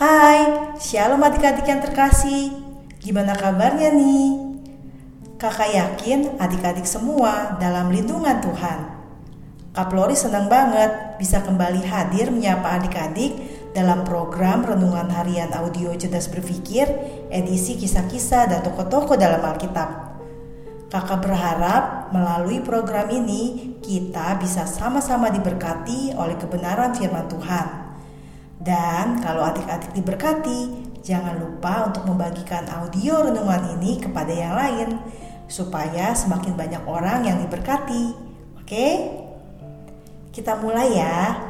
Hai, shalom adik-adik yang terkasih. Gimana kabarnya nih? Kakak yakin adik-adik semua dalam lindungan Tuhan. Kak Lori senang banget bisa kembali hadir menyapa adik-adik dalam program Renungan Harian Audio Cerdas Berpikir edisi kisah-kisah dan tokoh-tokoh dalam Alkitab. Kakak berharap melalui program ini kita bisa sama-sama diberkati oleh kebenaran firman Tuhan. Dan kalau adik-adik diberkati, jangan lupa untuk membagikan audio renungan ini kepada yang lain supaya semakin banyak orang yang diberkati. Oke? Kita mulai ya.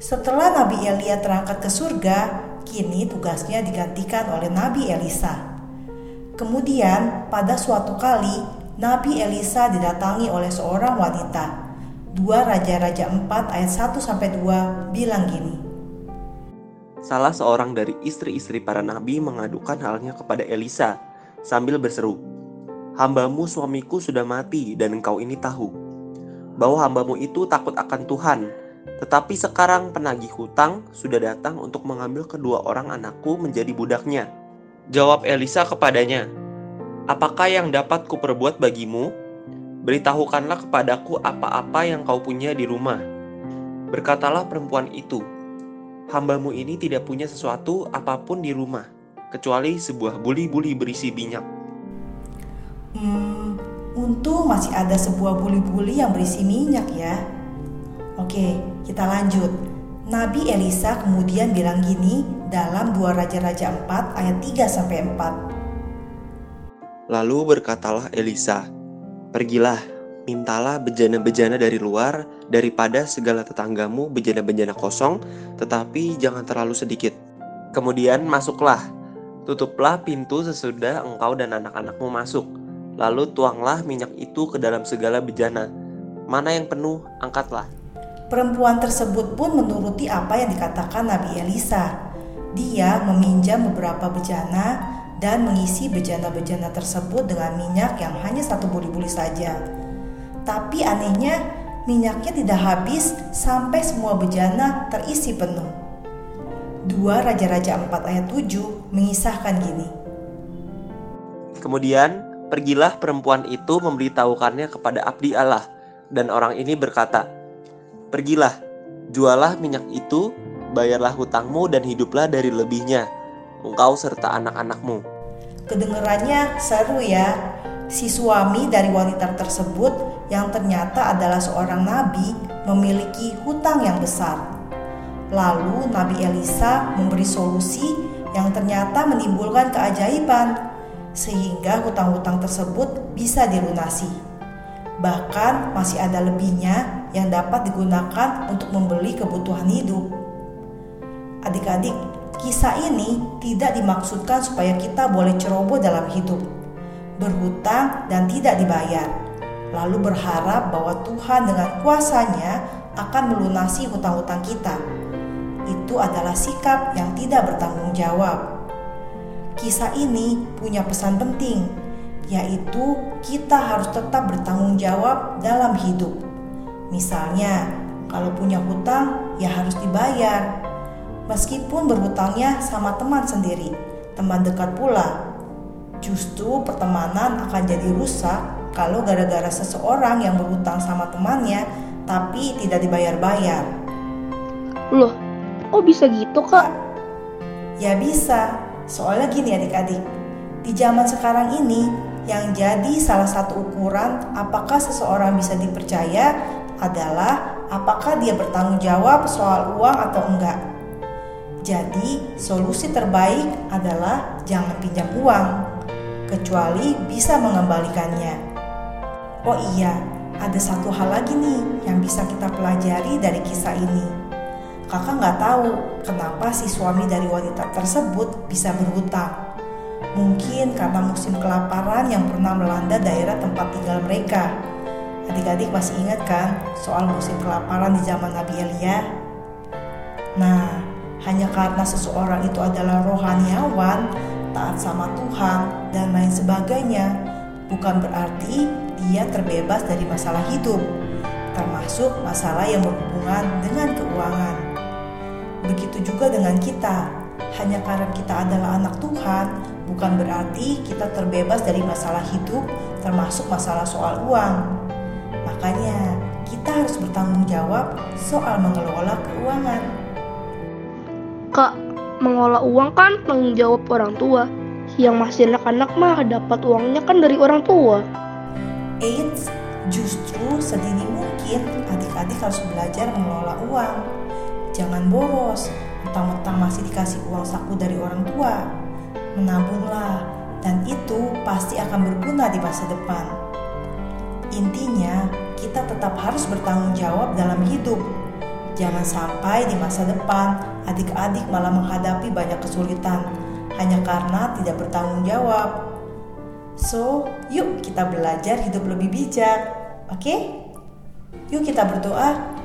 Setelah Nabi Elia terangkat ke surga, kini tugasnya digantikan oleh Nabi Elisa. Kemudian, pada suatu kali, Nabi Elisa didatangi oleh seorang wanita. Dua Raja-Raja 4 ayat 1 sampai 2 bilang gini. Salah seorang dari istri-istri para nabi mengadukan halnya kepada Elisa sambil berseru, Hambamu suamiku sudah mati dan engkau ini tahu bahwa hambamu itu takut akan Tuhan. Tetapi sekarang penagih hutang sudah datang untuk mengambil kedua orang anakku menjadi budaknya. Jawab Elisa kepadanya, Apakah yang dapat kuperbuat bagimu? Beritahukanlah kepadaku apa-apa yang kau punya di rumah. Berkatalah perempuan itu, Hambamu ini tidak punya sesuatu apa pun di rumah, kecuali sebuah buli-buli berisi minyak. Hmm, untung masih ada sebuah buli-buli yang berisi minyak ya. Oke, kita lanjut. Nabi Elisa kemudian bilang gini dalam 2 Raja-Raja 4 ayat 3 sampai 4. Lalu berkatalah Elisa, "Pergilah, mintalah bejana-bejana dari luar daripada segala tetanggamu bejana-bejana kosong, tetapi jangan terlalu sedikit. Kemudian masuklah, tutuplah pintu sesudah engkau dan anak-anakmu masuk." Lalu tuanglah minyak itu ke dalam segala bejana. Mana yang penuh, angkatlah. Perempuan tersebut pun menuruti apa yang dikatakan Nabi Elisa. Dia meminjam beberapa bejana dan mengisi bejana-bejana tersebut dengan minyak yang hanya satu buli-buli saja. Tapi anehnya, minyaknya tidak habis sampai semua bejana terisi penuh. Dua Raja-Raja 4 ayat 7 mengisahkan gini. Kemudian Pergilah perempuan itu memberitahukannya kepada abdi Allah, dan orang ini berkata, Pergilah, jualah minyak itu, bayarlah hutangmu dan hiduplah dari lebihnya, engkau serta anak-anakmu. Kedengerannya seru ya, si suami dari wanita tersebut yang ternyata adalah seorang nabi memiliki hutang yang besar. Lalu Nabi Elisa memberi solusi yang ternyata menimbulkan keajaiban sehingga hutang-hutang tersebut bisa dilunasi. Bahkan masih ada lebihnya yang dapat digunakan untuk membeli kebutuhan hidup. Adik-adik, kisah ini tidak dimaksudkan supaya kita boleh ceroboh dalam hidup, berhutang dan tidak dibayar, lalu berharap bahwa Tuhan dengan kuasanya akan melunasi hutang-hutang kita. Itu adalah sikap yang tidak bertanggung jawab Kisah ini punya pesan penting, yaitu kita harus tetap bertanggung jawab dalam hidup. Misalnya, kalau punya hutang, ya harus dibayar. Meskipun berhutangnya sama teman sendiri, teman dekat pula. Justru pertemanan akan jadi rusak kalau gara-gara seseorang yang berhutang sama temannya tapi tidak dibayar-bayar. Loh, kok bisa gitu kak? Ya bisa, Soalnya gini adik-adik, di zaman sekarang ini yang jadi salah satu ukuran apakah seseorang bisa dipercaya adalah apakah dia bertanggung jawab soal uang atau enggak. Jadi, solusi terbaik adalah jangan pinjam uang, kecuali bisa mengembalikannya. Oh iya, ada satu hal lagi nih yang bisa kita pelajari dari kisah ini Kakak nggak tahu kenapa si suami dari wanita tersebut bisa berhutang. Mungkin karena musim kelaparan yang pernah melanda daerah tempat tinggal mereka. Adik-adik masih ingat kan soal musim kelaparan di zaman Nabi Elia? Nah, hanya karena seseorang itu adalah rohaniawan, taat sama Tuhan, dan lain sebagainya, bukan berarti dia terbebas dari masalah hidup, termasuk masalah yang berhubungan dengan keuangan. Begitu juga dengan kita. hanya karena kita adalah anak Tuhan, bukan berarti kita terbebas dari masalah hidup, termasuk masalah soal uang. Makanya, kita harus bertanggung jawab soal mengelola keuangan. Kak, mengelola uang kan tanggung jawab orang tua. Yang masih anak-anak mah dapat uangnya kan dari orang tua. Eits, justru sedini mungkin adik-adik harus belajar mengelola uang. Jangan boros, mentang-mentang masih dikasih uang saku dari orang tua. Menabunglah, dan itu pasti akan berguna di masa depan. Intinya, kita tetap harus bertanggung jawab dalam hidup. Jangan sampai di masa depan adik-adik malah menghadapi banyak kesulitan hanya karena tidak bertanggung jawab. So, yuk kita belajar hidup lebih bijak, oke? Okay? Yuk kita berdoa.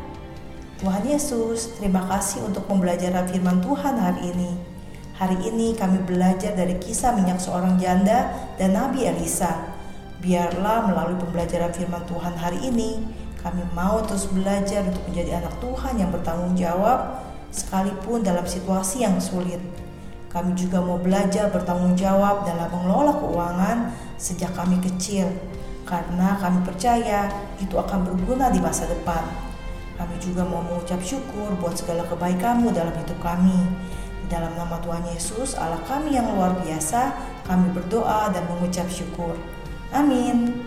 Tuhan Yesus, terima kasih untuk pembelajaran firman Tuhan hari ini. Hari ini kami belajar dari kisah minyak seorang janda dan Nabi Elisa. Biarlah melalui pembelajaran firman Tuhan hari ini, kami mau terus belajar untuk menjadi anak Tuhan yang bertanggung jawab, sekalipun dalam situasi yang sulit. Kami juga mau belajar bertanggung jawab dalam mengelola keuangan sejak kami kecil, karena kami percaya itu akan berguna di masa depan. Kami juga mau mengucap syukur buat segala kebaikanmu dalam hidup kami. Dalam nama Tuhan Yesus, Allah kami yang luar biasa, kami berdoa dan mengucap syukur. Amin.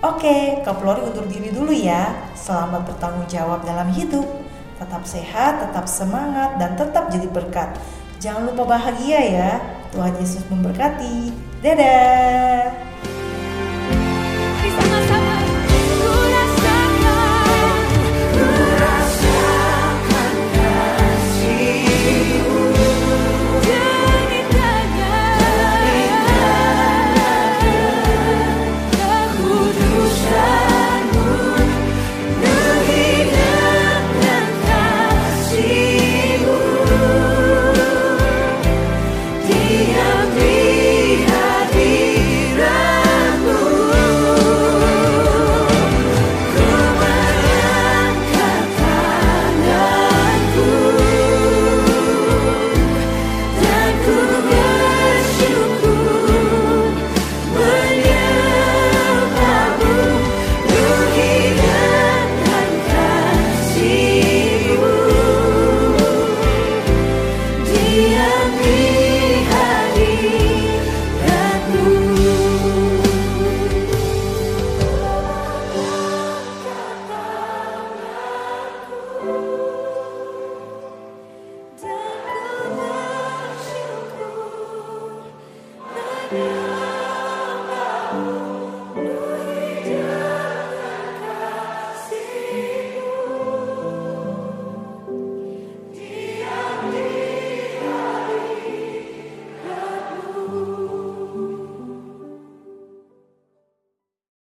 Oke, Kak Flori undur diri dulu ya. Selamat bertanggung jawab dalam hidup. Tetap sehat, tetap semangat, dan tetap jadi berkat. Jangan lupa bahagia ya. Tuhan Yesus memberkati. Dadah.